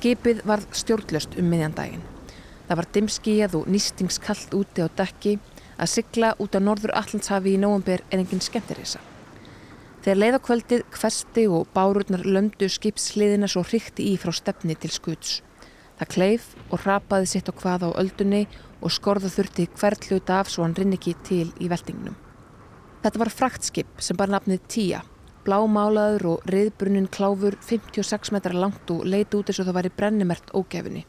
Skipið varð stjórnlöst um miðjandaginn. Það var dimskíjað og nýstingskallt úti á dekki að sigla út á norður Allandshafi í nógumber en enginn skemmtirisa. Þegar leiðakvöldið hvesti og bárurnar löndu skipsliðina svo hrykti í frá stefni til skuts. Það kleif og rapaði sitt á hvað á öldunni og skorða þurfti hvert hluta af svo hann rinn ekki til í veltingnum. Þetta var fraktskip sem bar nafnið Tía, blámálaður og riðbrunnin kláfur 56 metrar langt og leiti út eins og það var í brennimert ógefinni.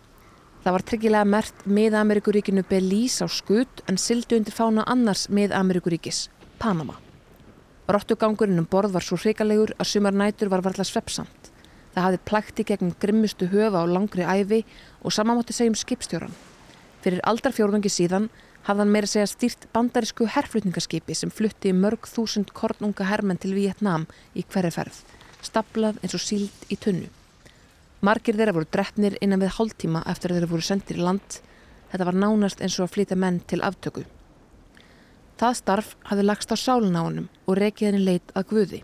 Það var tryggilega mert miða-Amerikuríkinu Belize á skut en sildi undir fána annars miða-Amerikuríkis, Panama. Rottugangurinn um borð var svo hrikalegur að sumar nætur var varðla svepsamt. Það hafði plækti gegn grimmustu höfa á langri æfi og samanmátti segjum skipstjóran. Fyrir aldarfjórðungi síðan hafðan meira segja stýrt bandarísku herrflutningaskipi sem flutti mörg þúsund kornunga herrmenn til Vietnám í hverju ferð, staplað eins og síld í tunnu. Margir þeirra voru drefnir innan við hálftíma eftir að þeirra voru sendir í land. Þetta var nánast eins og að flytja menn til aftöku. Það starf hafði lagst á sálun á honum og reikið henni leit að guði.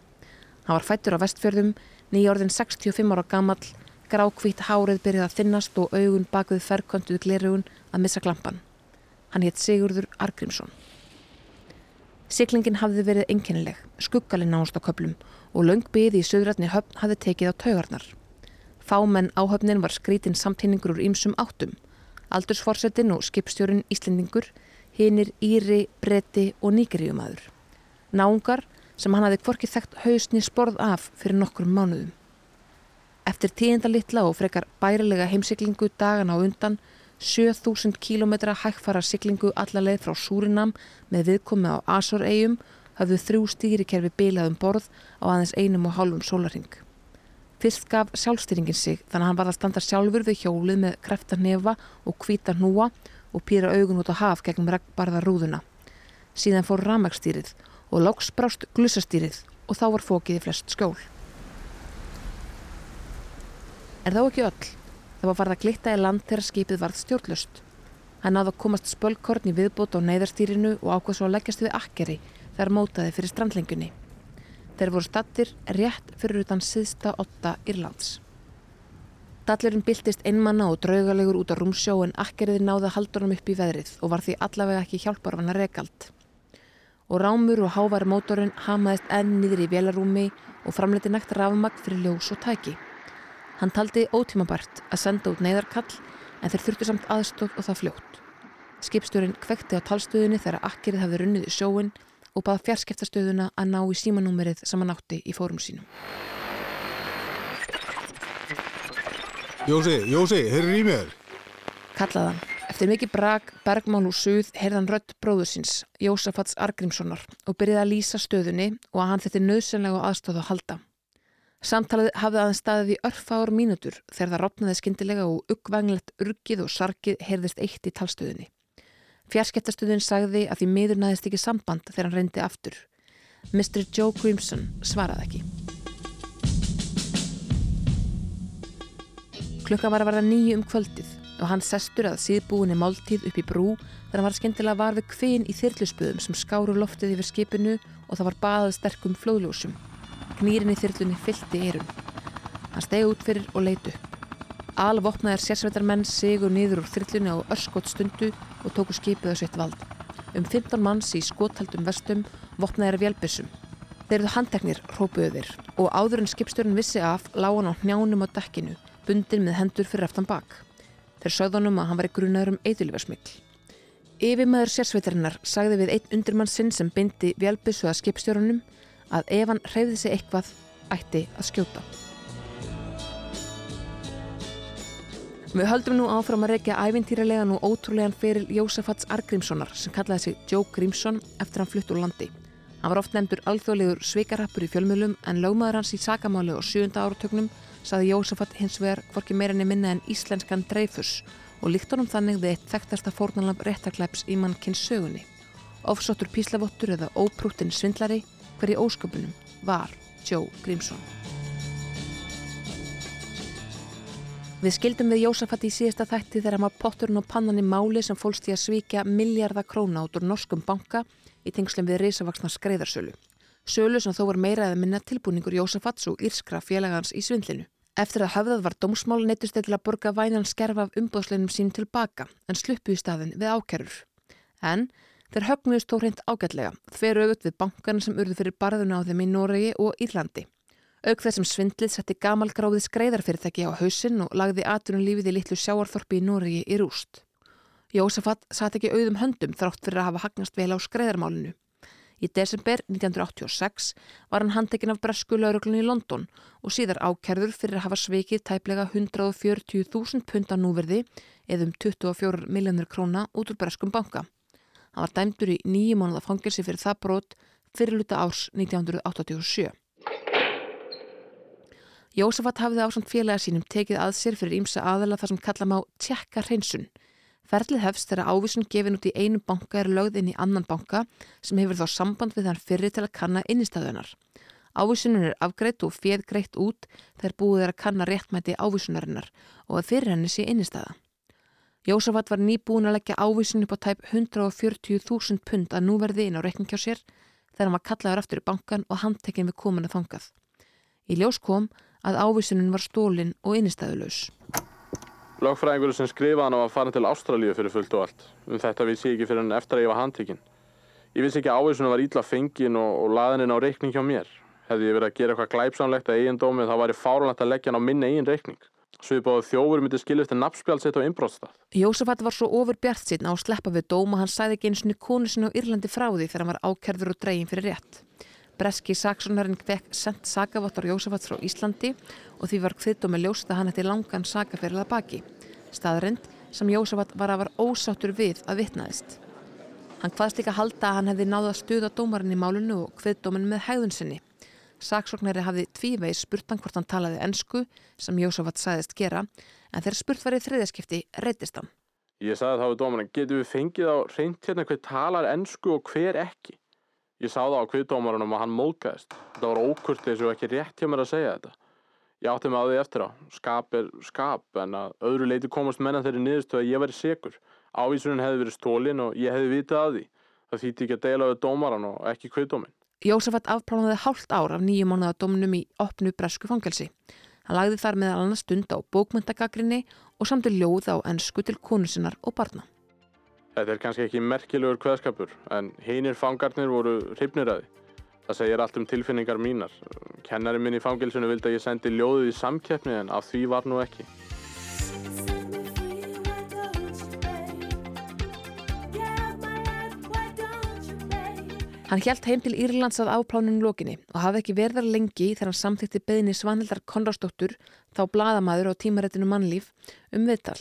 Hann var fættur á vestfjörðum, nýjórðin 65 ára gammal, grákvít hárið byrjað að þinnast og augun bakvið ferköntuðu glerugun að missa klampan. Hann hétt Sigurður Argrímsson. Siklingin hafði verið enkennileg, skuggalinn náðast á köplum og laungbyði í söðrætni höfn hafði tekið á taugarnar. Fámenn áhöfnin var skrítinn samtýningur úr ýmsum áttum. Aldursforsetin og skipstjórin Íslendingur hinnir Íri, Breti og Nýgeríumadur. Náungar sem hann hafi kvorki þekkt hausni sporð af fyrir nokkrum mánuðum. Eftir tíðindalittla og frekar bærilega heimsiklingu dagan á undan 7000 km hægfara siklingu allarleið frá Súrinam með viðkomi á Azor-eigum hafðu þrjú stýrikerfi bilað um borð á aðeins einum og hálfum sólaring. Fyrst gaf sjálfstýringin sig þannig að hann var að standa sjálfur við hjólið með krefta nefa og hvita hnúa og pýra augun út á haf gegnum regnbarða rúðuna. Síðan fór ramagstýrið og loks brást glussastýrið og þá var fókið í flest skjól. Er þá ekki öll? Það var farið að glitta í land þegar skipið varð stjórnlust. Hann náði að komast spölkorn í viðbót á neyðarstýrinu og ákvað svo að leggjast við akkeri þegar mótaði fyrir strandlengunni. Þeir voru stattir rétt fyrir utan síðsta otta Írlands. Dallurinn byltist einmanna og draugalegur út á rúmsjó en akkeriði náði honum upp í veðrið og var því allavega ekki hjálpar hann að rekald. Og rámur og hávar mótorinn hamaðist enn niður í velarúmi og framleiti nægt rafmagn fyrir ljós og tæki. Hann taldi ótímabart að senda út neyðarkall en þeir þurftu samt aðstof og það fljótt. Skipstjórin kvekti á talstöðunni þegar akkerið hafði runnið í sjóin og bað fjarskiptastöðuna að ná í símanúmerið sem hann átti í fórum sínum. Jósi, Jósi, heyrður í mér? Kallaðan. Eftir mikið brak, bergmál og suð heyrðan rött bróðusins, Jósafats Argrímssonar og byrjaði að lýsa stöðunni og að hann þetta nöðsynlega aðstöðu að halda. Samtalið hafði aðeins staðið í örfáur mínútur þegar það ropnaði skindilega og uggvænglegt urgið og sargið heyrðist eitt í talstöðunni. Fjarskiptastöðun sagði að því miður næðist ekki samband þegar hann reyndi aftur. Mr. Joe Grimson svaraði ekki. Klukka var að verða nýju um kvöldið og hann sestur að síðbúinni máltíð upp í brú þegar hann var skemmtilega var við kvinn í þyrlusböðum sem skáru loftið yfir skipinu og það var baðað sterkum flóðljósum. Knýrin í þyrlunni fyllti erun. Hann stegi út fyrir og leitu. Alvopnaðir sérsveitarmenn sigur niður úr þyrlunni á örskot stundu og tóku skipið á sitt vald. Um 15 manns í skotthaldum vestum vopnaðir vélbissum. Þeir eru handteknir, hrópuður og áður en skipstjórn vissi af lág hann á hnjánum á dekkinu bundin með hendur fyrir eftir bak. Þeir sögðunum að hann var í grunaður um eitthulifarsmikl. Yfirmæður sérsveitarinnar sagði við einn undirmann sinn sem bindi vjálbissu að skipstjórunum að ef hann hreyði sig eitthvað ætti að skjóta. Við höldum nú áfram að reykja ævintýralegan og ótrúlegan fyrir Jósafats Argrímssonar sem kallaði sig Joe Grímsson eftir hann flutt úr landi. Hann var oft nefndur alþjóðlegur sveikarhappur í fjölmjölum en lögmaður hans í sakamáli og sjönda áratögnum saði Jósafat hins vegar hvorki meirinni minna en íslenskan dreifus og líkt honum þannig við eitt þekktasta fórnalamb réttaklæps í mann kynns sögunni. Ofsóttur píslavottur eða óprútin svindlari hverji ósköpunum var Joe Grímsson. Við skildum við Jósafat í síðasta þætti þegar var potturinn og pannan í máli sem fólst í að svíkja miljardar króna út úr norskum banka í tengslum við risavaksna skreiðarsölu. Sölu sem þó var meira eða minna tilbúningur Jósafats og írskra félagans í svindlinu. Eftir að höfðað var dómsmál neytust til að borga vænan skerfa af umbóðsleinum sín tilbaka en sluppu í staðin við ákerur. En þeir höfnuðist þó hreint ágætlega, þver auðvut við bankana sem urðu fyrir barðuna á þeim í Noregi og Írlandi. Auk þessum svindlið setti gamalgráðið skreiðarfyrirtæki á hausinn og lagði aturunlífið í litlu sjáarþorpi í Noregi í rúst. Jósafat satt ekki auðum höndum þrátt fyrir að hafa hagnast vel á skreiðarmálinu. Í desember 1986 var hann handekinn af bresku lauruglunni í London og síðar ákerður fyrir að hafa sveikið tæplega 140.000 punta núverði eða um 24 miljónur króna út úr breskum banka. Hann var dæmdur í nýjum mánuða fangilsi fyrir það brot fyrir luta árs 1987. Jósafat hafði ásand félaga sínum tekið að sér fyrir ímsa aðala þar sem kalla má tjekka hreinsun Ferlið hefst þegar ávísun gefin út í einu banka er lögð inn í annan banka sem hefur þá samband við þann fyrri til að kanna innistæðunar. Ávísunum er afgreitt og fjöð greitt út þegar búið er að kanna réttmæti ávísunarinnar og að fyrir henni sé innistæða. Jósafat var nýbúin að leggja ávísun upp á tæp 140.000 pund að núverði inn á reikning hjá sér þegar hann var kallaður aftur í bankan og handtekinn við komin að þangað. Í ljós kom að ávísunin var stólinn og innistæðulegs. Lagfræðingur sem skrifaði hann á að fara til Ástralíu fyrir fullt og allt. Um þetta vissi ég ekki fyrir hann eftir að ég var handtíkinn. Ég vissi ekki að ávísunum var ítla fengin og, og laðin á reikning hjá mér. Hefði ég verið að gera eitthvað glæpsamlegt að eigin dómið þá var ég fáralegt að leggja hann á minni eigin reikning. Báði þjófur myndi skiljast en nafnspjálsitt á inbróðstað. Jósafat var svo ofur bjart síðan á að sleppa við dóm og hann sæði ekki eins og konu sinni á Írlandi frá því þegar hann var ákerður og dregin fyrir rétt. Breski saksónarinn kvekk sendt sakavottar Jósafats frá Íslandi og því var kviðdómi ljóst að hann eftir langan sakaferðað baki. Staðrind sem Jósafat var að var ósáttur við að vitnaðist. Hann hvaðst líka halda að hann hefði náða að stuða dómarinn í málunu og kviðdóminn með hæðun sinni. Saksóknari hafði tvívegis spurt hann hvort hann talaði ennsku sem Jósafat sæðist gera en þegar spurt var í þriðaskipti reytist hann. Ég sagði þá við dómarinn, getur við fengið á reynt hérna hver talar ennsku og hver ekki? Ég sá það á kviðdómarunum að hann móðgæðist. Þetta var ókurtið sem ekki rétt hjá mér að segja þetta. Ég átti mig á því eftir á. Skap er skap en að öðru leiti komast menna þeirri niðurstu að ég væri segur. Ávísunin hefði verið stólin og ég hefði vitað að því. Það þýtti ekki að deila við dómaran og ekki kviðdómin. Jósafat afplánaði hálft ár af nýju mánuða dóminum í opnu bresku fangelsi. Hann lagði þar með allan stund á bókmyndagagrinni og samti ljóð á ennsku til konu sinnar og barna. Þetta er kannski ekki merkilegur kveðskapur en heinir fangarnir voru hrifnir að því. Það segir allt um tilfinningar mínar. Kennari minn í fangilsunu vildi að ég sendi ljóðið í samkeppni en af því var nú ekki. Hann hjælt heim til Írlands að ápláninu lókinni og hafði ekki verðar lengi þegar hann samþykti beðinni Svanhildar Konrastóttur, þá bladamæður á tímaréttinu mannlíf, um viðtal.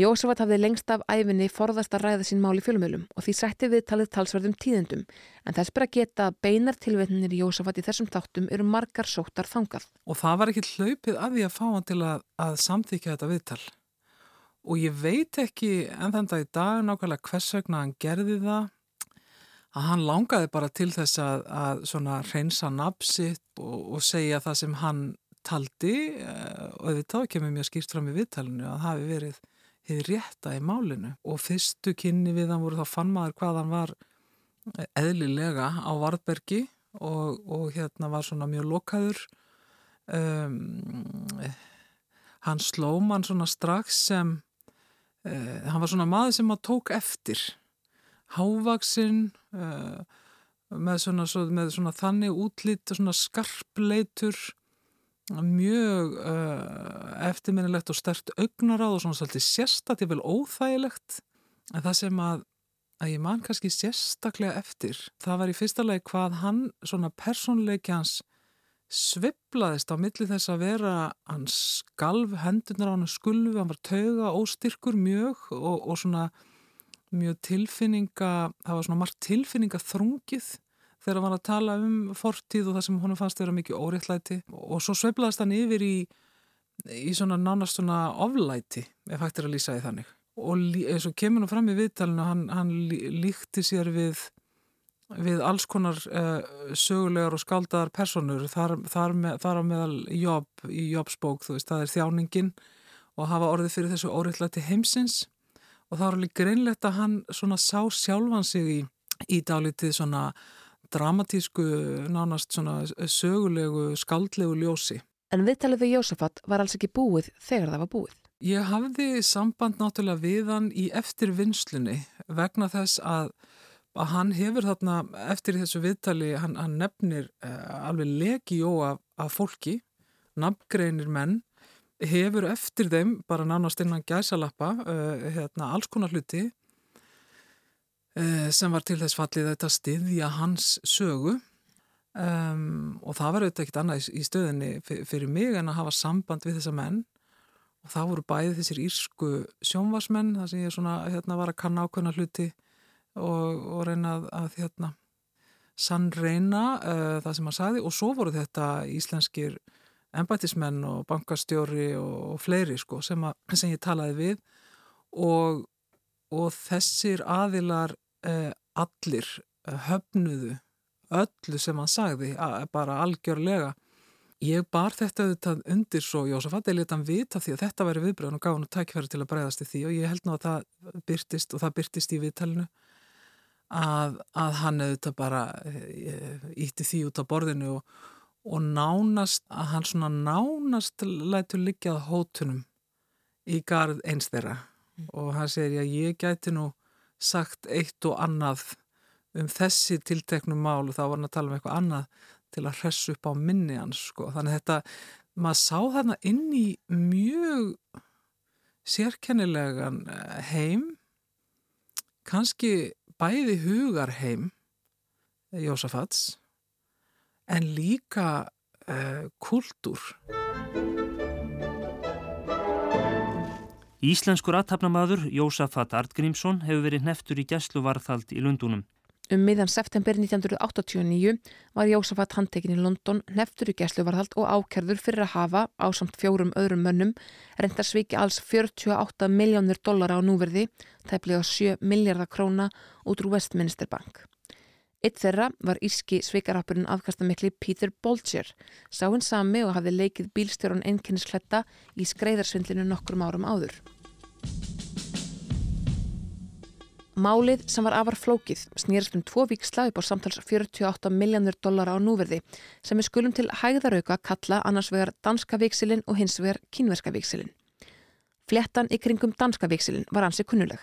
Jósefat hafði lengst af æfinni forðast að ræða sín mál í fjölumölum og því sætti við talið talsverðum tíðendum en þess bara geta beinar tilvetninir í Jósefat í þessum þáttum eru margar sóttar þangað. Og það var ekki hlaupið að því að fá hann til að, að samþykja þetta viðtal og ég veit ekki en þannig að í dag nákvæmlega hvers vegna hann gerði það að hann langaði bara til þess að, að svona reynsa napsitt og, og segja það sem hann taldi eh, og þetta kemur mjög skýrt fram í viðtalinu að hafi verið hefði rétta í málinu. Og fyrstu kynni við hann voru þá fann maður hvað hann var eðlilega á Varðbergi og, og hérna var svona mjög lokaður. Um, hann sló mann svona strax sem uh, hann var svona maður sem maður tók eftir hávaksinn uh, með, með svona þannig útlýtt og svona skarpleitur mjög uh, eftirminnilegt og stert augnaráð og svona svolítið sérstaklega vel óþægilegt. En það sem að, að ég man kannski sérstaklega eftir það var í fyrsta lagi hvað hann svona persónleiki hans sviblaðist á milli þess að vera hann skalv hendunar á hann skulvi, hann var tauga óstyrkur mjög og, og svona mjög tilfinninga, það var svona margt tilfinninga þrungið þegar hann var að tala um fortíð og það sem honum fannst vera mikið óriðtlæti og svo sveiplaðist hann yfir í, í svona nánast svona oflæti ef hægt er að lýsa því þannig. Og eins og kemur hann fram í viðtalinu hann, hann líkti sér við við alls konar uh, sögulegar og skáldaðar personur þar, þar, með, þar á meðal jobb í jobbsbók þú veist, það er þjáningin og hafa orðið fyrir þessu óriðtlæti heimsins og það var alveg greinlegt að hann svona sá sjálfan sig í, í dálitið svona dramatísku, nánast svona sögulegu, skaldlegu ljósi En viðtalið við Jósafat var alls ekki búið þegar það var búið. Ég hafði samband náttúrulega við hann í eftirvinnslunni vegna þess að, að hann hefur þarna eftir þessu viðtali, hann, hann nefnir uh, alveg legijó af, af fólki, nafngreinir menn, hefur eftir þeim bara nánast innan gæsalappa uh, hérna, alls konar hluti uh, sem var til þess fallið þetta stiðja hans sögu. Um, og það var auðvitað ekkert annað í, stöðinni fyrir mig en að hafa samband við þessa menn. Og það voru bæði þessir írsku sjónvarsmenn þar sem ég svona, hérna, var að kanna ákveðna hluti og, og reyna að, að hérna, sannreina uh, það sem hann sagði. Og svo voru þetta íslenskir embætismenn og bankastjóri og, og fleiri sko, sem, að, sem ég talaði við. Og, og þessir aðilar uh, allir uh, höfnuðu öllu sem hann sagði bara algjörlega. Ég bar þetta auðvitað undir svo Jósafat, ég leta hann vita því að þetta væri viðbröðun og gaf hann tækifæri til að breyðast í því. Og ég held nú að það byrtist og það byrtist í viðtalinu að, að hann auðvitað bara ítti eh, því út á borðinu og, og nánast, að hann svona nánast lætur liggjað hótunum í garð eins þeirra mm. og hann segir að ég gæti nú sagt eitt og annað um þessi tilteknum mál og þá var hann að tala um eitthvað annað til að hressu upp á minni hans sko. Þannig þetta, maður sá þarna inn í mjög sérkennilegan eh, heim, kannski bæði hugar heim, Jósafats, en líka uh, kultúr. Íslenskur aðtapnamaður Jósafat Artgrímsson hefur verið neftur í gæsluvarðhald í Lundunum. Um miðan september 1989 var Jósafat handtekinn í London neftur í gæsluvarhald og ákerður fyrir að hafa á samt fjórum öðrum mönnum reyndar sviki alls 48 miljónir dollara á núverði, tæplega 7 miljardar króna út úr Westminster Bank. Eitt þeirra var íski svikarappurinn afkastamikli Peter Bolger, sá hinn sami og hafði leikið bílstjórun einnkenniskletta í skreiðarsvindlinu nokkrum árum áður. Málið sem var afar flókið snýrst um tvo viksla upp á samtals 48 miljónur dollara á núverði sem við skulum til hægðarauka kalla annars vegar danska viksilinn og hins vegar kínverska viksilinn. Flettan í kringum danska viksilinn var ansi kunnuleg.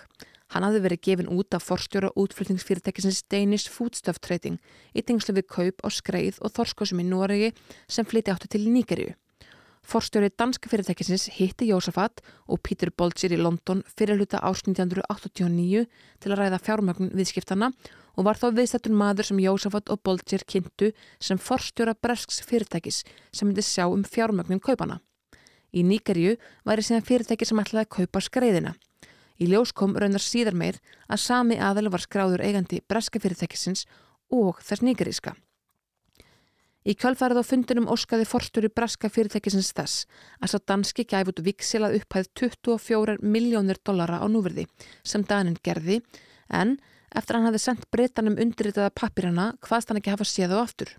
Hann hafði verið gefin út af forstjóra útflutningsfyrirtækisins Danish Foodstuff Trading í tengslu við kaup á skreið og þorskosum í Noregi sem flyti áttu til Nýgerju. Forstjóri danska fyrirtækisins hitti Jósafat og Peter Bolger í London fyrir hluta árs 1989 til að ræða fjármögnun viðskiptana og var þá viðstættun maður sem Jósafat og Bolger kynntu sem forstjóra bresks fyrirtækis sem myndi sjá um fjármögnun kaupana. Í Níkerju væri síðan fyrirtæki sem ætlaði að kaupa skreiðina. Í ljós kom raunar síðar meir að sami aðal var skráður eigandi breska fyrirtækisins og þess níkeríska. Í kjálfærið á fundunum óskaði forstjóri braska fyrirtækisins þess að svo danski gæf út viksilað upphæð 24 miljónir dollara á núverði sem Danin gerði en eftir hann hafði sendt breytanum undirritaða pappirana hvaðst hann ekki hafa séð á aftur.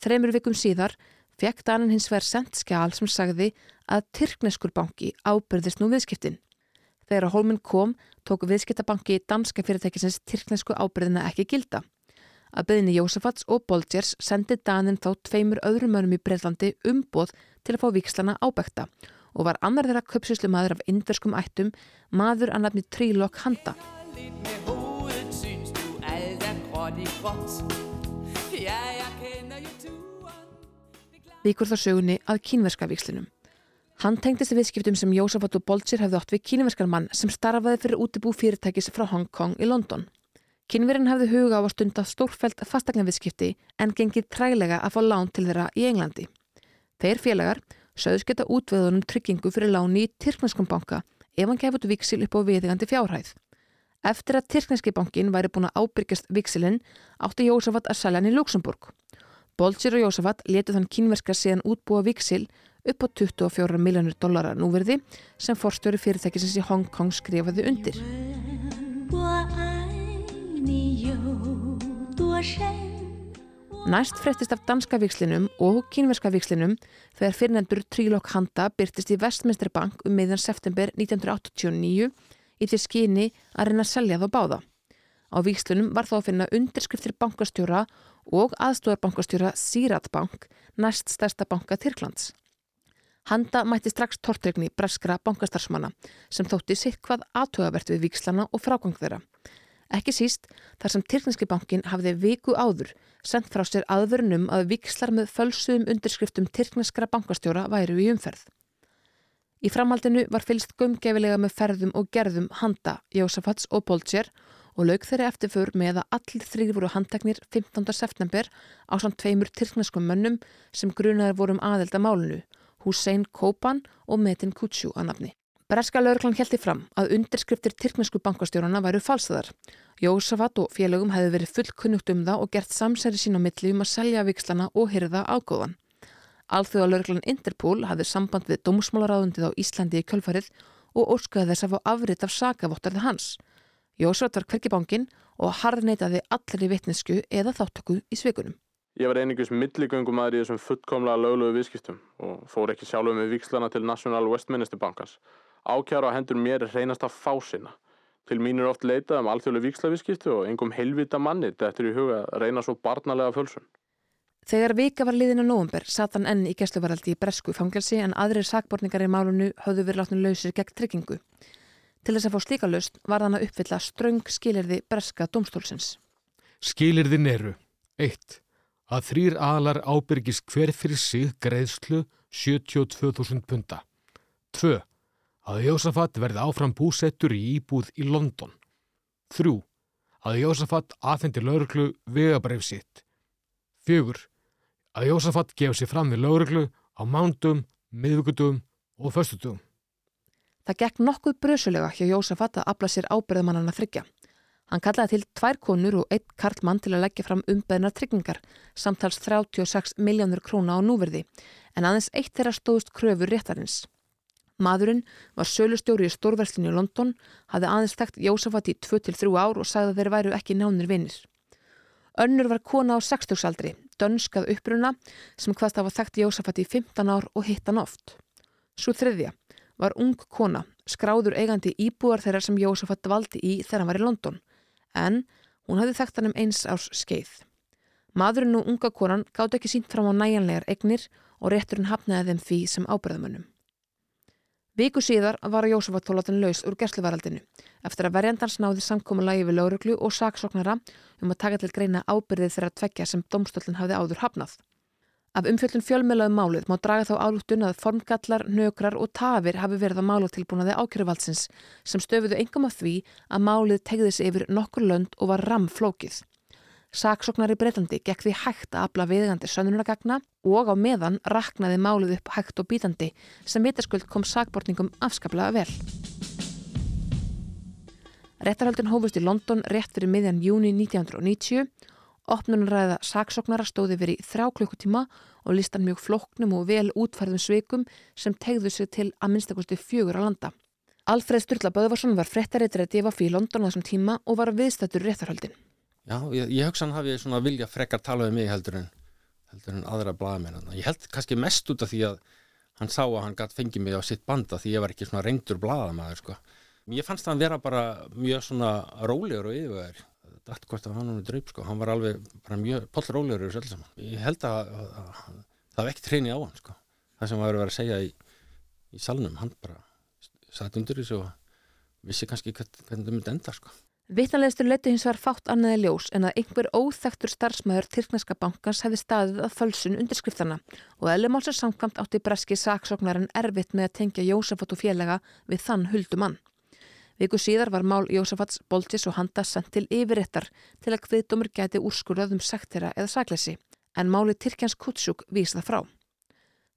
Þreymur vikum síðar fekk Danin hins verið sendt skjál sem sagði að Tyrkneskur banki ábyrðist nú viðskiptin. Þegar að Holmen kom tóku viðskiptabanki danska fyrirtækisins Tyrknesku ábyrðina ekki gilda. Að beðinni Jósafats og Bolgers sendi Danin þá tveimur öðrum önum í Breitlandi umboð til að fá vikslana ábækta og var annar þeirra köpsíslu maður af indverskum ættum maður að nafni Trílokk Handa. Víkur þá sögunni að kínverska vikslinum. Hann tengdist viðskiptum sem Jósafat og Bolger hefði átt við kínverskar mann sem starfaði fyrir útibú fyrirtækis frá Hong Kong í London. Kynverinn hefði huga á að stunda stórfælt fastegnaviðskipti en gengið trælega að fá lán til þeirra í Englandi. Þeir félagar sögðus geta útveðunum tryggingu fyrir láni í Tyrknarskum banka ef hann gefur viksil upp á viðigandi fjárhæð. Eftir að Tyrknarski bankin væri búin að ábyrgjast viksilinn átti Jósafat að selja hann í Luxemburg. Bolger og Jósafat letu þann kynverska síðan útbúa viksil upp á 24 miljónur dollara núverði sem forstjóri fyrirtækisins í Hong Kong skrifaði undir. Næst frettist af danska vikslinum og kínverska vikslinum þegar fyrirnendur Trílokk Handa byrtist í Westminster Bank um meðan september 1989 í því skyni að reyna að selja þá báða. Á vikslunum var þá að finna undirskriftir bankastjóra og aðstóðarbankastjóra Sirat Bank, næst stærsta banka Tyrklands. Handa mætti strax tortregni breskra bankastarfsmanna sem þótti sitt hvað aðtöðavert við vikslana og frágang þeirra. Ekki síst þar sem Tyrkneski bankin hafði viku áður sendt frá sér aðvörunum að vikslar með fölsuðum undirskriftum Tyrkneskra bankastjóra væru í umferð. Í framhaldinu var fylst gumgefilega með ferðum og gerðum Handa, Jósafats og Boltsér og laug þeirri eftirför með að allir þrýr voru handteknir 15. september á samt tveimur tyrkneskum mönnum sem grunaður vorum um aðelda málunu Hussein Kopan og Metin Kutsjú að nafni. Breska laurklann heldi fram að undirskriftir tyrknesku bankastjórana væru falsaðar. Jósafat og félögum hefði verið fullkunnugt um það og gert samsæri sín á milli um að selja vikslana og hyrða ágóðan. Alþjóða laurklann Interpol hafði samband við dómsmálaráðundið á Íslandi í kjölfarið og óskaði þess að fá afrið af sakavottarði hans. Jósafat var hverkibankin og harðneitaði allir í vitnesku eða þáttöku í sveikunum. Ég var einingis milligöngum aðri í þessum fullkomlega löglegu viðskiptum og fór ekki sjálfur með vikslana til National Westminster Bankans. Ákjara á hendur mér er reynast að fá sinna. Til mín er oft leitað um alþjóðlega vikslaviðskiptu og engum heilvita manni þetta er í huga að reyna svo barnalega fölsun. Þegar vika var liðin á nógumber satt hann enn í gæsluvaraldi í Bresku fangelsi en aðrir sakborningar í málunu höfðu verið látnum lausir gegn tryggingu. Til þess að fá slíka laust var hann að uppfylla ströng skilirði Breska domstólsins. Skilirðin eru 1 að þrýr aðlar ábyrgis hver fyrir sig greiðslu 72.000 punta. 2. Að Jósafat verði áfram búsettur í íbúð í London. 3. Að Jósafat aðfendi lauruglu vegabref sitt. 4. Að Jósafat gefa sér fram við lauruglu á mándum, miðvíkutum og föstutum. Það gekk nokkuð brösulega hjá Jósafat að afla sér ábyrðamannana þryggja. Hann kallaði til tvær konur og einn karlmann til að leggja fram umbeðnar tryggingar, samtals 36 miljónur króna á núverði, en aðeins eitt þeirra stóðust kröfur réttarins. Madurinn var sölustjóri í stórverslinu í London, hafði aðeins þekkt Jósafat í 2-3 ár og sagði að þeir væru ekki nánir vinnir. Önnur var kona á 60-saldri, dönskað uppruna, sem hvaðst hafa þekkt Jósafat í 15 ár og hitt hann oft. Svo þriðja var ung kona, skráður eigandi íbúar þeirra sem Jósafat valdi í þegar hann var í London en hún hafði þekkt hann um eins árs skeið. Madurinn og unga konan gátt ekki sínt fram á næjanlegar egnir og rétturinn hafnaði þeim því sem ábyrðamönnum. Viku síðar var Jósafat þólatin laus úr gersluvaraldinu eftir að verjandans náði samkómulagi við lauruglu og saksóknara um að taka til greina ábyrðið þeirra tvekja sem domstöldin hafði áður hafnað. Af umfjöldun fjölmjölaðum málið má draga þá álúttun að formgallar, nökrar og tafir hafi verið að mála tilbúnaði ákjörðuvaldsins sem stöfuðu engum af því að málið tegðis yfir nokkur lönd og var ramflókið. Saksóknar í Breitlandi gekk því hægt að afla viðgandi sönnunagagna og á meðan raknaði málið upp hægt og bítandi sem vitaskuld kom sakbortningum afskaplega vel. Réttarhaldin hófust í London rétt fyrir miðjan júni 1990 Opnunarræða saksóknara stóði verið í þrjá klukkutíma og listan mjög floknum og vel útfærðum sveikum sem tegðu sig til að minnstakosti fjögur að landa. Alfred Sturla Böðvarsson var frettareitur að difa fyrir London á þessum tíma og var viðstættur réttarhaldin. Já, ég, ég hugsa hann hafi svona vilja frekar tala um mig heldur en, heldur en aðra blaðmenn. Ég held kannski mest út af því að hann sá að hann gætt fengið mig á sitt banda því ég var ekki svona reyndur blaðamæður sko. Ég fannst að vera bara mjög svona rólegur og yfirvæður dætt hvort að hann var dröyp sko, hann var alveg bara mjög pollrólegur öllu saman. Ég held að, að, að það vekkt treyni á hann sko, það sem var að vera að segja í, í salnum, hann bara satt undir þessu og vissi kannski hvern, hvernig það myndi enda sko. Vittnalegistur leiti hins vegar fátt annaði ljós en að einhver óþektur starfsmæður Tyrkneska bankans hefði staðið að fölsun undirskriftana og Ellemálsar samkvæmt átti breski saksóknarinn erfitt með að tengja Jósefat og félaga við þann huldumann. Viku síðar var mál Jósafats, Boltis og Handa sendt til yfirrettar til að hviðdómur gæti úrskurðaðum sektera eða saklesi, en máli Tyrkjans Kutsjúk vísða frá.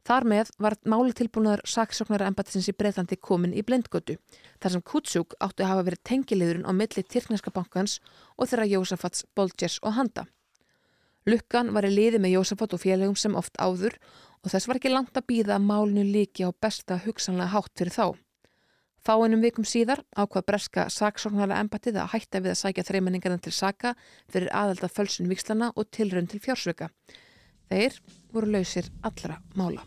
Þar með var máli tilbúnaður saksóknara embatisins í Breitlandi komin í blendgötu, þar sem Kutsjúk áttu að hafa verið tengiliðurinn á milli Tyrkneska bankans og þeirra Jósafats, Boltis og Handa. Lukkan var í liði með Jósafat og félagum sem oft áður og þess var ekki langt að býða að málinu líki á besta hugsanlega hátt fyrir þá. Fáinum vikum síðar ákvað breska saksóknarlega embatið að hætta við að sækja þreimenningarna til saka fyrir aðelda fölsun vikslana og tilrönd til fjársvöka. Þeir voru lausir allra mála.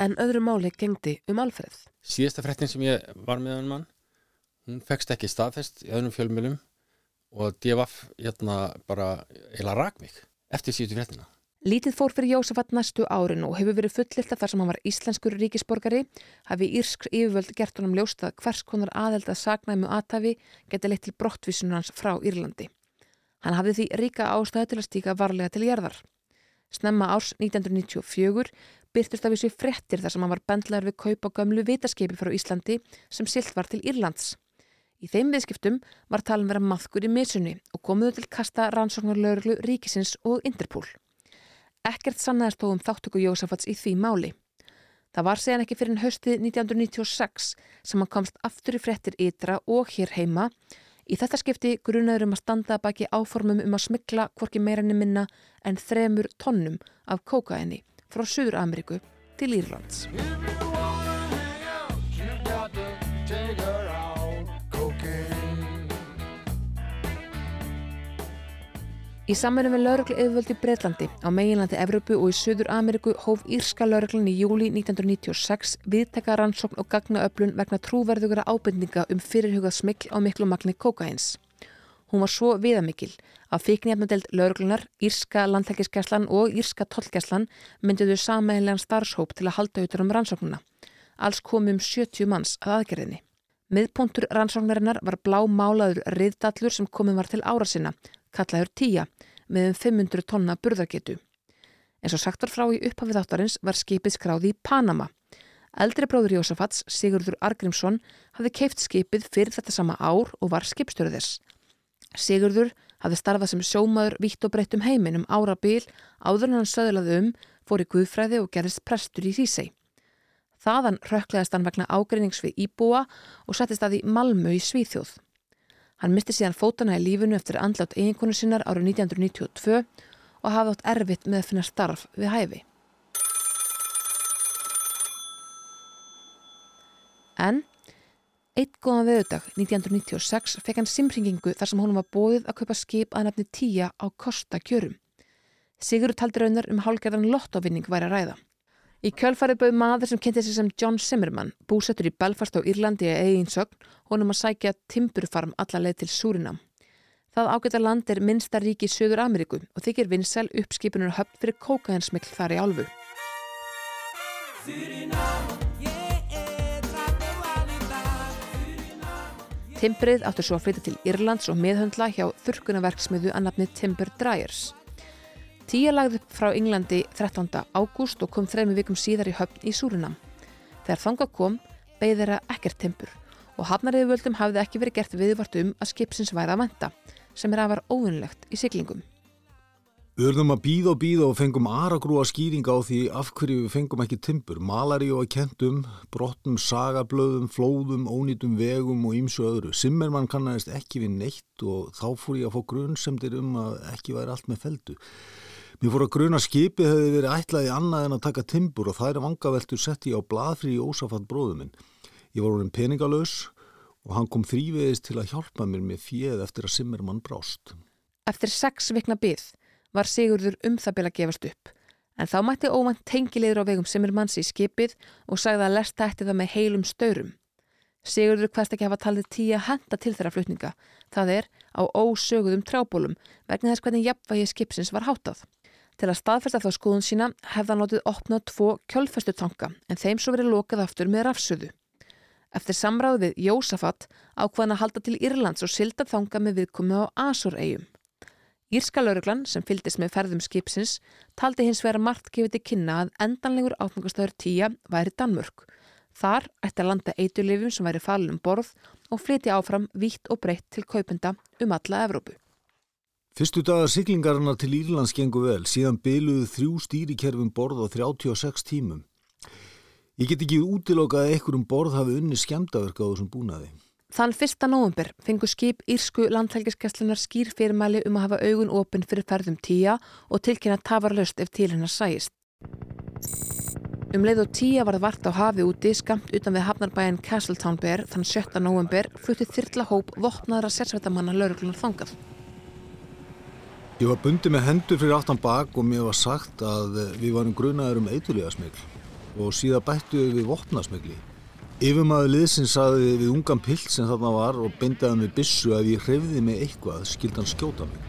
En öðru máli gengdi um alfreð. Síðasta frettin sem ég var með hann mann, hún fegst ekki staðfest í öðrum fjölmjölum og DFF hérna bara eila rak mig eftir síðustu frettina. Lítið fór fyrir Jósafat næstu árin og hefur verið fullilt að þar sem hann var íslenskur ríkisborgari hafi írsk yfirvöld gert honum ljóstað hvers konar aðeld að sagnæmu aðtafi geti leitt til brottvísunum hans frá Írlandi. Hann hafði því ríka ástæði til að stíka varlega til jærðar. Snemma árs 1994 byrtust af þessu frettir þar sem hann var bendlaður við kaupa gömlu vitaskeipi frá Íslandi sem silt var til Írlands. Í þeim viðskiptum var talin vera maðkur í misunni og komuðu til kasta rannsóknarlauruglu ríkisins og Interpol. Ekkert sannaðist þó um þáttöku Jósafats í því máli. Það var segjan ekki fyrir haustið 1996 sem hann komst aftur í frettir ytra og hér heima. Í þetta skipti grunaður um að standa baki áformum um að smikla hvorki meirinni minna en þremur tonnum af kókaini frá Suður Ameriku til Írlands. Í samverðum við lauruglu yfirvöldi í Breitlandi á meginlandi Evrópu og í Suður Ameriku hóf Írska lauruglun í júli 1996 viðtekka rannsókn og gagnaöflun vegna trúverðugara ábyrninga um fyrirhugað smikl á miklu magni kokains. Hún var svo viðamikil að fíknjafnadeld lauruglunar, Írska landhelgiskeslan og Írska tollgeslan mynduðu samæðilegan starfshóp til að halda auðvitað um rannsóknuna. Alls komum 70 manns að aðgerðinni. Miðpontur rannsóknarinnar var blá málaður riðdallur sem komum var til ára sinna kallaður tíja með um 500 tonna burðargetu. En svo sagt var frá í upphafið áttarins var skipið skráði í Panama. Eldri bróður Jósafats, Sigurður Argrímsson, hafði keift skipið fyrir þetta sama ár og var skipstjóru þess. Sigurður hafði starfað sem sjómaður vítt og breytt um heiminn um árabil, áður en hann söðlaði um, fór í Guðfræði og gerðist prestur í Þýsei. Þaðan rökkleðast hann vegna ágreinings við Íbúa og settist að í Malmö í Svíþjóð. Hann misti síðan fótana í lífunu eftir andlátt eiginkonu sinnar árið 1992 og hafði átt erfitt með að finna starf við hæfi. En eitt góðan veðudag 1996 fekk hann simringingu þar sem honum var bóðið að kaupa skip að nefni tíja á Kosta kjörum. Sigurður taldi raunar um hálgerðan lottovinning væri að ræða. Í kjölfarið bauð maður sem kynnti sig sem John Zimmerman, búsettur í Belfast á Írlandi eða eiginsögn, honum að sækja timburfarm alla leið til Súrinam. Það ágæta land er minnsta ríki í Suður Ameríku og þykir vinsel uppskipunur höfn fyrir kókaðinsmikl þar í álfu. Timbrið áttur svo að flytja til Írlands og miðhöndla hjá þurrkunaverksmiðu að nafni Timber Dryers. Tíja lagði upp frá Englandi 13. ágúst og kom þrejmi vikum síðar í höfn í Súrunam. Þegar þanga kom, beigði þeirra ekkert tempur og hafnariðvöldum hafði ekki verið gert viðvart um að skipsins væða að venda, sem er að var óvinnlegt í siglingum. Við verðum að býða og býða og fengum aragrúa skýringa á því af hverju við fengum ekki timpur, malari og kentum, brottum, sagablöðum, flóðum, ónýtum vegum og ýmsu öðru. Simmermann kannast ekki við neitt og þá fór ég að fá grunnsemdir um að ekki væri allt með feldu. Mér fór að gruna skipið hefði verið ætlaði annað en að taka timbur og þær vangaveltur sett ég á bladfri í ósafatt bróðuminn. Ég var orðin peningalös og hann kom þrýveðist til að hjálpa mér með fjöð eftir að Simmermann brást. Eftir sex vikna byggð var Sigurður um það að gefast upp. En þá mætti óvænt tengilegur á vegum Simmermanns í skipið og sagði að lesta eftir það með heilum staurum. Sigurður hverst ekki hafa talið tíu að henda til þeirra flutninga. Það er á ósöguðum trábólum vegna þess hvernig jafnvægi skipsins var hátað. Til að staðfesta þá skoðun sína hefða notið opnað tvo kjölfestutanka en þeim svo verið lokað aftur með rafsöðu. Eftir samráð við Jósafat ákvaðan að halda til Írlands og silda þanga með viðkomi á Asur-eigum. Írska lauruglan sem fyldist með ferðum skipsins taldi hins vera margt gefið til kynna að endanlegur átmangastöður tíja væri Danmörk. Þar ætti að landa eitulifum sem væri falin um borð og flytja áfram vítt og breytt til kaupenda um alla Evrópu. Fyrstu dagar siglingarinnar til Írlands gengur vel, síðan byluðu þrjú stýrikerfum borð á 36 tímum. Ég get ekki útilokað að einhverjum borð hafi unni skemdaverk á þessum búnaði. Þann 1. november fengu skip Írsku landhelgiskesslunar skýr fyrirmæli um að hafa augun opinn fyrir ferðum tíja og tilkynna tafarlaust ef til hennar sæist. Um leið og tíja var það vart á hafi úti skamt utan við hafnarbæjan Castletown Bear þann 7. november fluttið þyrla hóp vopnaðra sérsveitamanna lauruglunar þangað. Ég var bundið með hendur fyrir aftan bak og mér var sagt að við varum grunaður um eiturlíðasmigl og síðan bættu við vopnasmigli. Yfirmaður liðsinn saði við ungan pilt sem þarna var og bindaði með bissu að ég hrefði mig eitthvað skildan skjóta mig.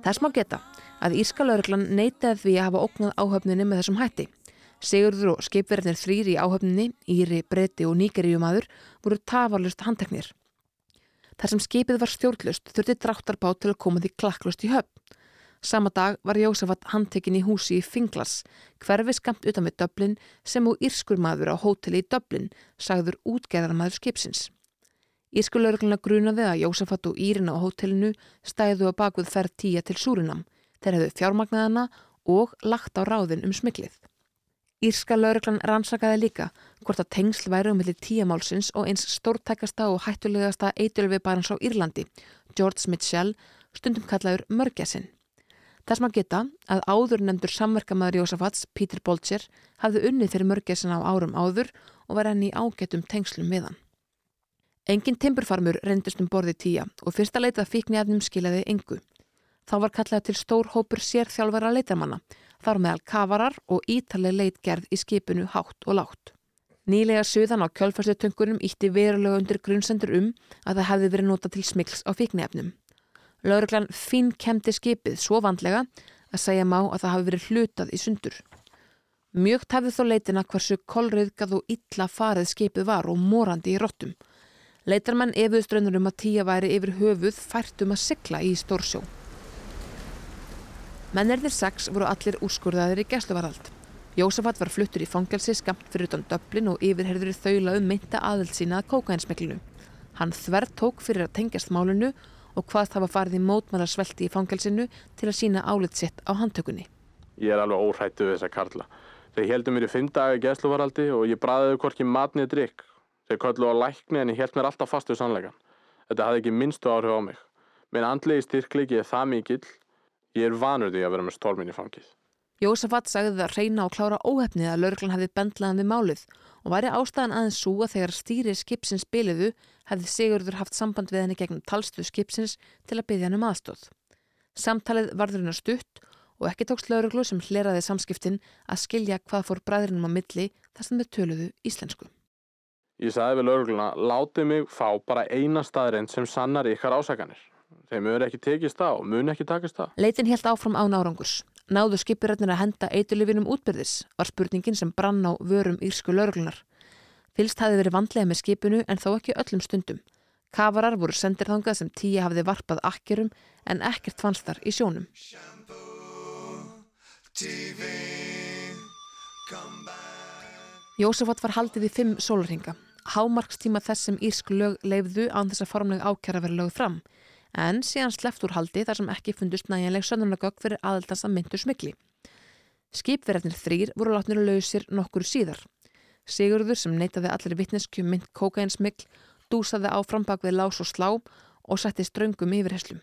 Þess má geta að Írska lauruglan neitaði því að hafa ógnað áhöfninni með þessum hætti. Sigurður og skipverðinir þrýri í áhöfninni, Íri, Breiti og Nígeríumadur voru tafarlust handteknir. Þar sem skipið var stjórnlust þurfti dráttarbá til að koma því klakklust í höfn. Sama dag var Jósafat handtekinn í húsi í Finglas, hverfi skamt utan við Döblin sem og írskur maður á hóteli í Döblin, sagður útgerðarmaður skipsins. Írskulaurugluna grunaði að Jósafat og Írina á hótelinu stæðu að bakvið ferð tíja til Súrinam. Þeir hefðu fjármagnaðana og lagt á ráðin um smiklið. Írska lauruglan rannsakaði líka hvort að tengsl væri um milli tíamálsins og eins stórtækasta og hættulegasta eitulvi barans á Írlandi, George Mitchell, stundum kallaður Mörgjasin. Þess maður geta að áður nefndur samverkamæður Jósafats, Peter Bolger, hafði unnið fyrir Mörgjasin á árum áður og var enn í ágætum tengslum við hann. Engin timburfarmur reyndist um borði tíja og fyrsta leitað fíknefnum skilaði engu. Þá var kallað til stór hópur sérþjálfara leitarmanna þar meðal kafarar og ítaleg leitgerð í skipinu hátt og látt. Nýlega suðan á kjölfærslutungunum ítti verulega undir grunnsendur um að það hefði verið nota til smikls á fíknefnum. Lauruglan finn kemdi skipið svo vandlega að segja má að það hafi verið hlutað í sundur. Mjög tefði þó leitina hversu kolriðgað og illa farið skipið var og morandi í róttum. Leitarmenn efuðströnnur um að tíja væri yfir höfuð fært um að sykla í stórsjó. Mennirðir sex voru allir úrskurðaðir í gæsluvarald. Jósafat var fluttur í fangelsi skamt fyrir utan döblin og yfirherður þaula um mynda aðild sína að kókainsmeklinu. Hann þverð tók fyrir að tengjast málunu og hvað það var farið í mótmálarsvelti í fangelsinu til að sína álit sitt á handtökunni. Ég er alveg óhrættu við þessa karla. Þeir heldum mér í fimm daga í gæsluvaraldi og ég bræðiði hvorki matnið drikk. Þeir kollu á lækni en ég held mér alltaf fast við sannleikan. Þetta hafði ekki minnstu áhrif á mig. Minn andlegi styrklegi er það mikill Ég er vanur því að vera með stólminn í fangið. Jósafat sagði það að reyna og klára óhefnið að laurglann hefði bendlaðan við málið og væri ástæðan aðeins svo að þegar stýri skipsins biliðu hefði Sigurður haft samband við henni gegnum talstuð skipsins til að byggja hann um aðstóð. Samtalið varður hennar stutt og ekki tókst lauruglu sem hleraði samskiptin að skilja hvað fór bræðrinum á milli þar sem þau töluðu íslensku. Ég sagði við laurugluna, látið mig fá bara eina staðrind sem sannar ykkar ásakanir. Þeim munu ekki tekist á, munu ekki takast á. Leitin helt áfram án árangurs. Náðu skipiröðnir að henda eitulöfinum útbyrðis var spurningin sem brann á vörum írsku lauruglunar. Fylst hafi verið vandlega með skipinu en þó ekki öllum stundum. Kafarar voru sendir þangað sem tíja hafiði varpað akkerum en ekkert fannst þar í sjónum. Jósefat var haldið í fimm sólurhinga. Hámarkstíma þess sem írsk lög leifðu án þess að formlega ákjara verið lögð fram en síðan sleft úr haldi þar sem ekki fundust næjanleg sönnunagögg fyrir aðeldans að myndu smikli. Skipverðarnir þrýr voru látnir lausir nokkur síðar. Sigurður sem neytaði allir vittneskju mynd kókainsmikl dúsaði áfram bak við lás og slá og setti ströngum yfir heslum.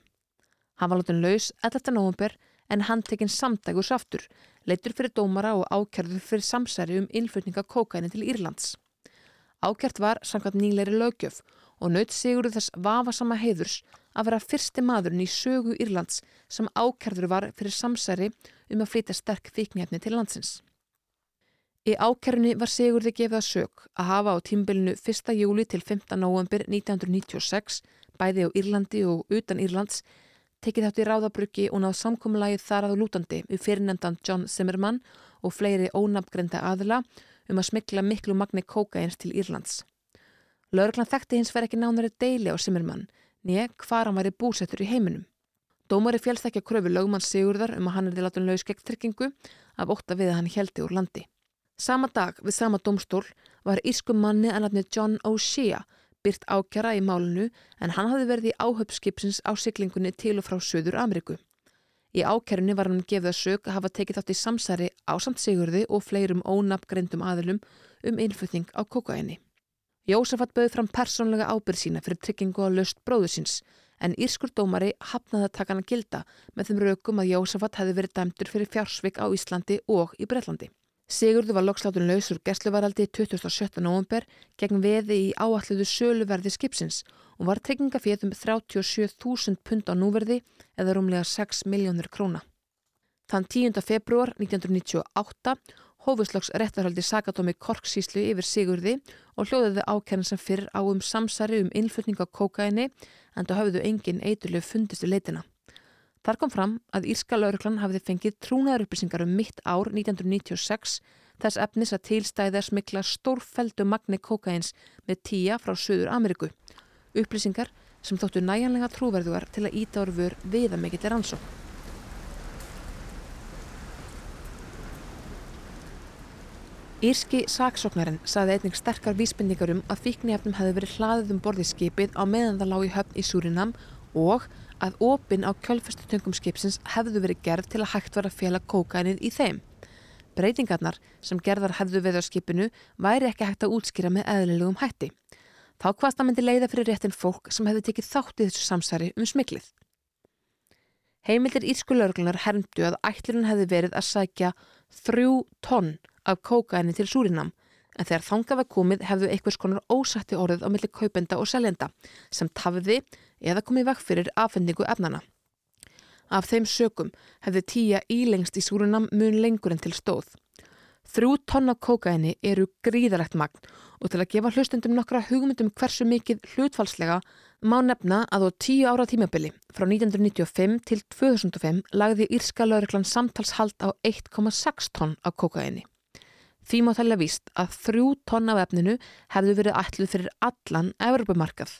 Hann var látin laus 11. november en hann tekinn samdægur saftur, leitur fyrir dómara og ákjörður fyrir samsæri um innflutninga kókaini til Írlands. Ákjört var samkvæmt nýleiri lögjöf og naut Sigurður þess vafasama heiðurs að vera fyrsti maðurinn í sögu Írlands sem ákærður var fyrir samsæri um að flytja sterk fíknefni til landsins. Í ákærunni var Sigurði gefið að sög að hafa á tímbilinu 1. júli til 15. november 1996 bæði á Írlandi og utan Írlands tekið þátt í ráðabruggi og náð samkommulagið þar að lútandi við fyrirnendan John Zimmerman og fleiri ónafngrenda aðila um að smikla miklu magni kókains til Írlands. Lörglann þekkti hins verið ekki nánari deili á Zimmerman nýja hvar hann væri búsettur í heiminum. Dómari að kröfu lögumann Sigurðar um að hann er til látun laus gegn tryggingu af ótta við að hann heldi úr landi. Sama dag við sama domstól var írskum manni að nafni John O'Shea byrt ákjara í málunu en hann hafði verið í áhöpskipsins á siglingunni til og frá Suður Ameriku. Í ákjörunni var hann gefið að sög að hafa tekið þátt í samsæri á samt Sigurði og fleirum ónafngreindum aðilum um innflutning á kokaini. Jósafat bauð fram persónlega ábyrð sína fyrir tryggingu á löst bróðu síns en írskur dómari hafnaði að taka hann að gilda með þeim raukum að Jósafat hefði verið dæmdur fyrir fjársvik á Íslandi og í Breitlandi. Sigurðu var lokslátun lausur gerstluvaraldi 27. november gegn veði í áalluðu söluverði skipsins og var tryggingafið um 37.000 pund á núverði eða rúmlega 6 miljónur króna. Þann 10. februar 1998 hófuslokks réttarhaldi Sakatómi Korksíslu yfir Sigurði og hljóðuðu ákennan sem fyrr á um samsari um innflutning á kókaini en það hafðu engin eiturlegu fundistu leitina. Þar kom fram að Írska lauruklan hafði fengið trúnaðarupplýsingar um mitt ár 1996 þess efnis að tilstæði að smikla stórfeldu magni kókains með tíja frá Suður Ameríku. Upplýsingar sem þóttu næjanlega trúverðugar til að íta orður viða mikill er ansók. Írski saksóknarinn saði einnig sterkar vísbendingar um að fíknihefnum hefði verið hlaðið um borðið skipið á meðan það lág í höfn í Súrinam og að opin á kjölfestutöngum skipsins hefðu verið gerð til að hægt var að fjela kókainið í þeim. Breytingarnar sem gerðar hefðu við á skipinu væri ekki hægt að útskýra með eðlilegum hætti. Þá hvaðst að myndi leiða fyrir réttin fólk sem hefði tekið þátt í þessu samsæri um smiklið. Heimildir írskulörglunar hermdu að ætlirinn hefði verið að sækja þrjú tonn af kókaini til Súrinam en þegar þangað var komið hefðu einhvers konar ósætti orðið á milli kaupenda og seljenda sem tafiði eða komið vekk fyrir afhendingu efnana. Af þeim sökum hefðu tíja ílengst í Súrinam mun lengur en til stóð. Þrjú tonna kókaini eru gríðalegt magn og til að gefa hlustundum nokkra hugmyndum hversu mikið hlutfalslega má nefna að á tíu ára tímabili frá 1995 til 2005 lagði Írska lauriklan samtalshald á 1,6 tonn af kókaini. Því má þærlega víst að þrjú tonna af efninu hefðu verið ætluð fyrir allan Evropamarkað.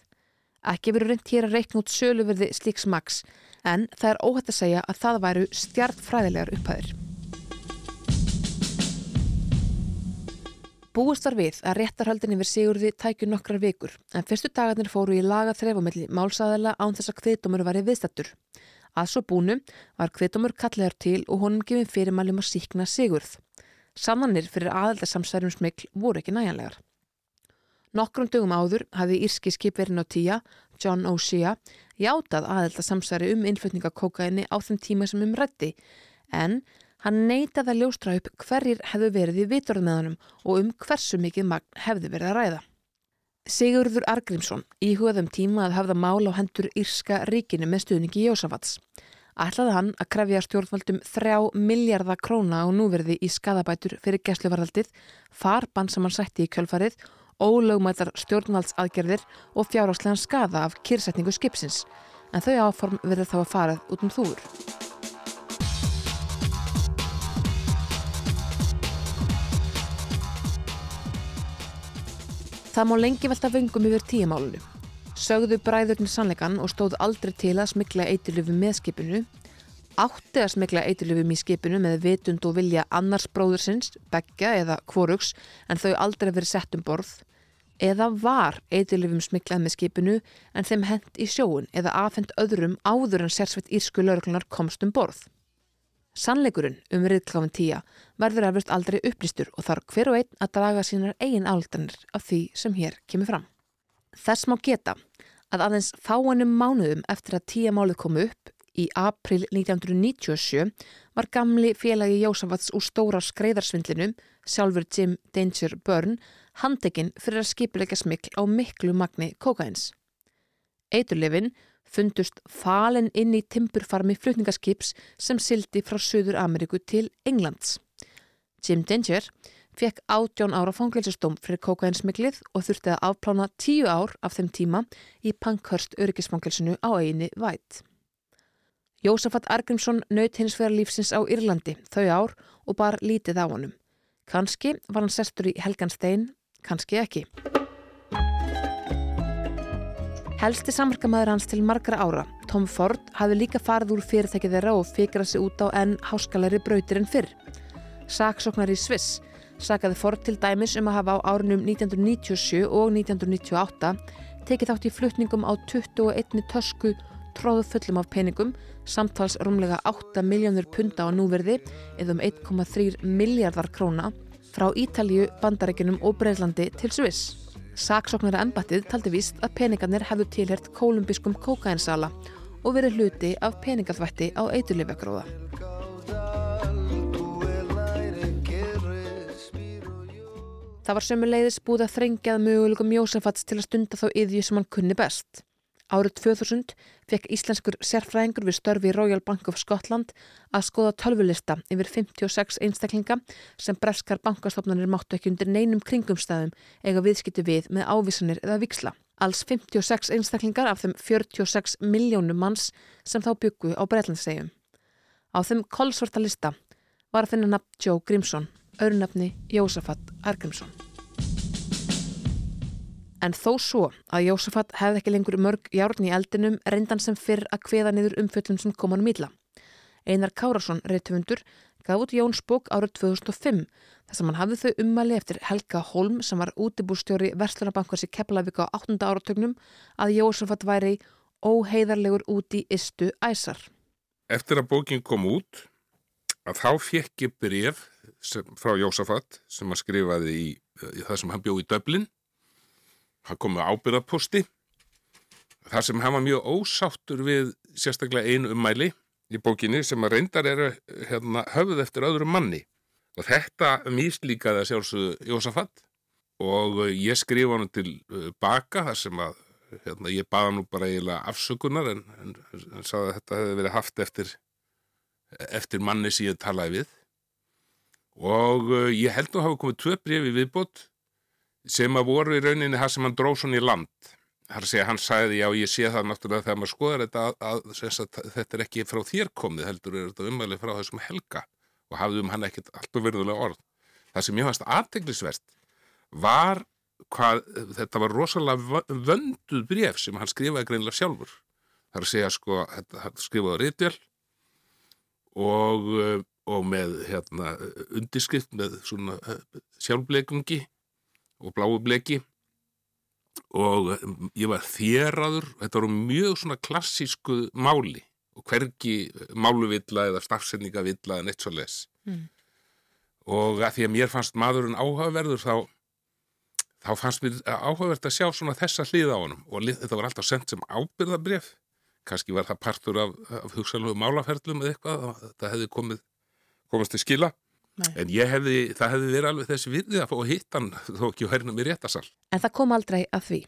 Ekki verið reynd hér að reikna út söluverði slíks maks en það er óhætt að segja að það væru stjartfræðilegar upphæðir. Búist var við að réttarhaldin yfir Sigurði tækju nokkrar vikur en fyrstu dagarnir fóru í laga þrefamelli málsaðala án þess að kviðdómur var í viðstattur. Að svo búnu var kviðdómur kallegar til og honum gefið fyrirmælum að síkna Sigurð. Sannanir fyrir aðeldarsamsverjum smikl voru ekki næjanlegar. Nokkrum dögum áður hafði írski skipverðin á tíja, John O'Shea, játað aðeldarsamsverju um innflutninga kokaini á þeim tíma sem um rætti, en hann neytaði að ljóstra upp hverjir hefðu verið í vitorð með honum og um hversu mikið magn hefðu verið að ræða. Sigurður Argrímsson íhugaðum tíma að hafða mál á hendur írska ríkinu með stuðningi Jósafats ætlaði hann að krefja stjórnvaldum þrjá miljardar króna á núverði í skadabætur fyrir gæsluvarðaldið, farbann sem hann sætti í kjölfarið, ólögmætar stjórnvaldsaðgerðir og fjáráslegan skada af kyrsetningu skipsins, en þau áform verður þá að farað út um þúur. Það má lengi velta vöngum yfir tíumálunum sögðu bræðurinn sannleikan og stóð aldrei til að smikla eitilöfum með skipinu, átti að smikla eitilöfum í skipinu með vitund og vilja annars bróðursins, begja eða kvorugs en þau aldrei verið sett um borð, eða var eitilöfum smiklað með skipinu en þeim hent í sjóun eða afhent öðrum áður en sérsveit írsku lauruglunar komst um borð. Sannleikurinn um riðkláfin tíja verður eflust aldrei upplýstur og þarf hver og einn að draga sínar eigin áldanir af því sem hér kemur fram. Þess má geta að aðeins fáanum mánuðum eftir að tíja málið komu upp í april 1997 var gamli félagi Jósafats úr stóra skreiðarsvindlinum, sjálfur Jim Danger Byrne, handekinn fyrir að skipilegja smikl á miklu magni kokains. Eiturlefin fundust falin inn í timburfarmi flutningaskips sem sildi frá Suður Ameríku til Englands. Jim Danger fekk átjón ára fangilsustóm fyrir kókainsmiklið og þurfti að afplána tíu ár af þeim tíma í Pankhurst öryggisfangilsinu á eini vætt. Jósafat Argrímsson naut hins vegar lífsins á Írlandi þau ár og bar lítið á honum. Kanski var hann sestur í Helganstein, kannski ekki. Helsti samverkamæður hans til margra ára, Tom Ford, hafi líka farið úr fyrirtækið þeirra og fikrað sig út á enn háskalari brautir en fyrr. Saksóknar í Sviss sakaði Ford til dæmis um að hafa á árunum 1997 og 1998 tekið þátt í flutningum á 21 tösku tróðu fullum af peningum, samtals rúmlega 8 miljónur punta á núverði eða um 1,3 miljardar króna frá Ítalju, Bandarækjunum og Breitlandi til Sviss. Saksóknara embattið taldi víst að peningarnir hefðu tilhert kolumbiskum kókainsala og verið hluti af peningalvætti á eiturlifjagróða. Það var sömuleiðis búið að þrengjað möguleikum Jósefats til að stunda þá yðju sem hann kunni best. Árið 2000 fekk íslenskur sérfræðingur við störfi Royal Bank of Scotland að skoða tölvulista yfir 56 einstaklinga sem breskar bankastofnanir máttu ekki undir neinum kringumstæðum eiga viðskipti við með ávísanir eða viksla. Alls 56 einstaklingar af þeim 46 miljónum manns sem þá byggu á Breitlandsegjum. Á þeim kolsvarta lista var að finna nafn Joe Grimson, öðrunafni Jósafat Argrimson. En þó svo að Jósafat hefði ekki lengur mörg járn í eldinum reyndan sem fyrr að kveða niður umfjöllum sem koman um ílla. Einar Kárasson, reytufundur, gaf út Jóns bók árið 2005 þar sem hann hafði þau ummæli eftir Helga Holm sem var útibúrstjóri Verslunarbankars í Keflavík á 8. áratögnum að Jósafat væri óheiðarlegur út í istu æsar. Eftir að bókin kom út að þá fekk ég bref frá Jósafat sem hann skrifaði í, í það sem hann bjó í Döblin hann kom með ábyrðarposti þar sem hann var mjög ósáttur við sérstaklega einu ummæli í bókinni sem að reyndar eru hérna, höfð eftir öðrum manni. Og þetta míslíkaði að sjálfsögðu Jósafat. Og ég skrifa hann til uh, baka þar sem að hérna, ég baða nú bara eiginlega afsökunar en hann saði að þetta hefði verið haft eftir, eftir manni sem ég talaði við. Og uh, ég held að hafa komið tvö brefi viðbót sem að voru í rauninni það sem hann dróð svona í land þar segja, hann sagði, já ég sé það náttúrulega þegar maður skoðar þetta að, að, að þetta er ekki frá þér komið, heldur er þetta umvæli frá þessum helga og hafði um hann ekkert allt og verðulega orð. Það sem ég fannst aðteglisvert var hvað, þetta var rosalega vönduð bref sem hann skrifaði greinlega sjálfur. Það er að sko, þetta skrifaði rítjöl og, og með hérna, undirskrift með svona eh, sjálfbleikungi og bláu bleki. Og um, ég var þjeraður, þetta voru mjög svona klassísku máli og hvergi máluvilla eða stafsendingavilla en eitt svo les mm. og að því að mér fannst maðurinn áhugaverður þá, þá fannst mér áhugavert að sjá svona þessa hlið á honum. Og þetta var alltaf sendt sem ábyrðabref kannski var það partur af, af hugsalögu málaferlum eða eitthvað, þetta hefði komið komast til skila Nei. En hefði, það hefði verið alveg þessi viðið að fá að hitta hann þó ekki að hærna mér réttasal. En það kom aldrei að því.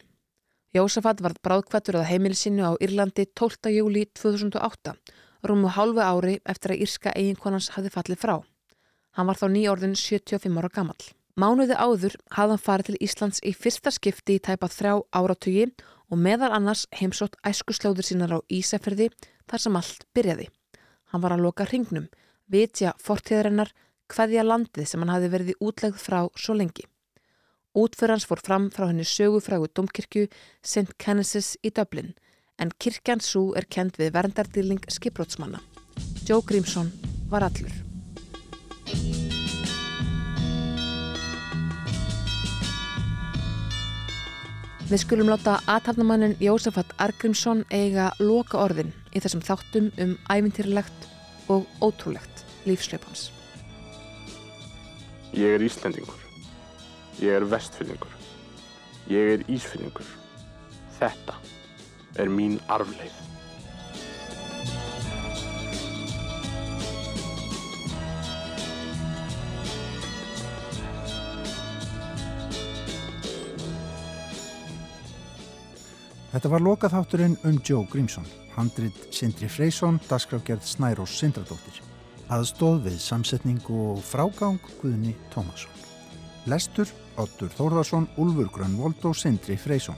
Jósafat var bráðkvættur að heimilisinu á Írlandi 12. júli 2008, rúmu hálfu ári eftir að írska eiginkonans hafði fallið frá. Hann var þá nýjórðin 75 ára gammal. Mánuði áður hafði hann farið til Íslands í fyrsta skipti í tæpa þrjá áratugi og meðal annars heimsótt æskuslóður sínar á Ísafjörði þar sem allt byrjaði. Hann var að loka hringnum, vitja fortíðarinnar, hvaðja landið sem hann hafi verið útlegð frá svo lengi. Útförans fór fram frá henni sögufrægu domkirkju St. Kennesis í Dublin en kirkjan svo er kend við verndardýling skiprótsmanna. Joe Grímsson var allur. Við skulum láta aðtafnamannin Jósefat Argrímsson eiga loka orðin í þessum þáttum um ævintýrlegt og ótrúlegt lífsleipans. Ég er Íslendingur. Ég er vestfyrningur. Ég er Ísfyrningur. Þetta er mín arfleið. Þetta var lokaþátturinn um Joe Grímsson, handrit Sindri Freysson, dasgráfgerð Snærós Sindradóttir. Aðstóð við samsetningu og frágang Guðni Tómasson. Lestur Ottur Þórðarsson, Úlfur Grönvold og Sindri Freysson.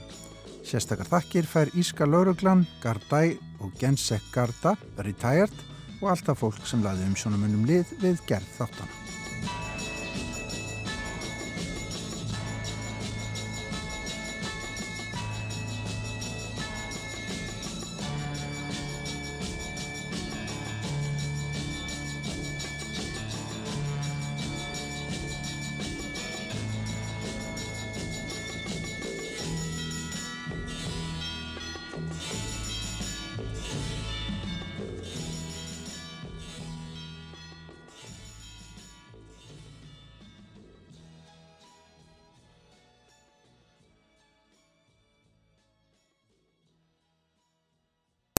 Sérstakar þakkir fær Íska Lauruglan, Gardæ og Gensek Garda, Retired og alltaf fólk sem laði um sjónumunum lið við gerð þáttana.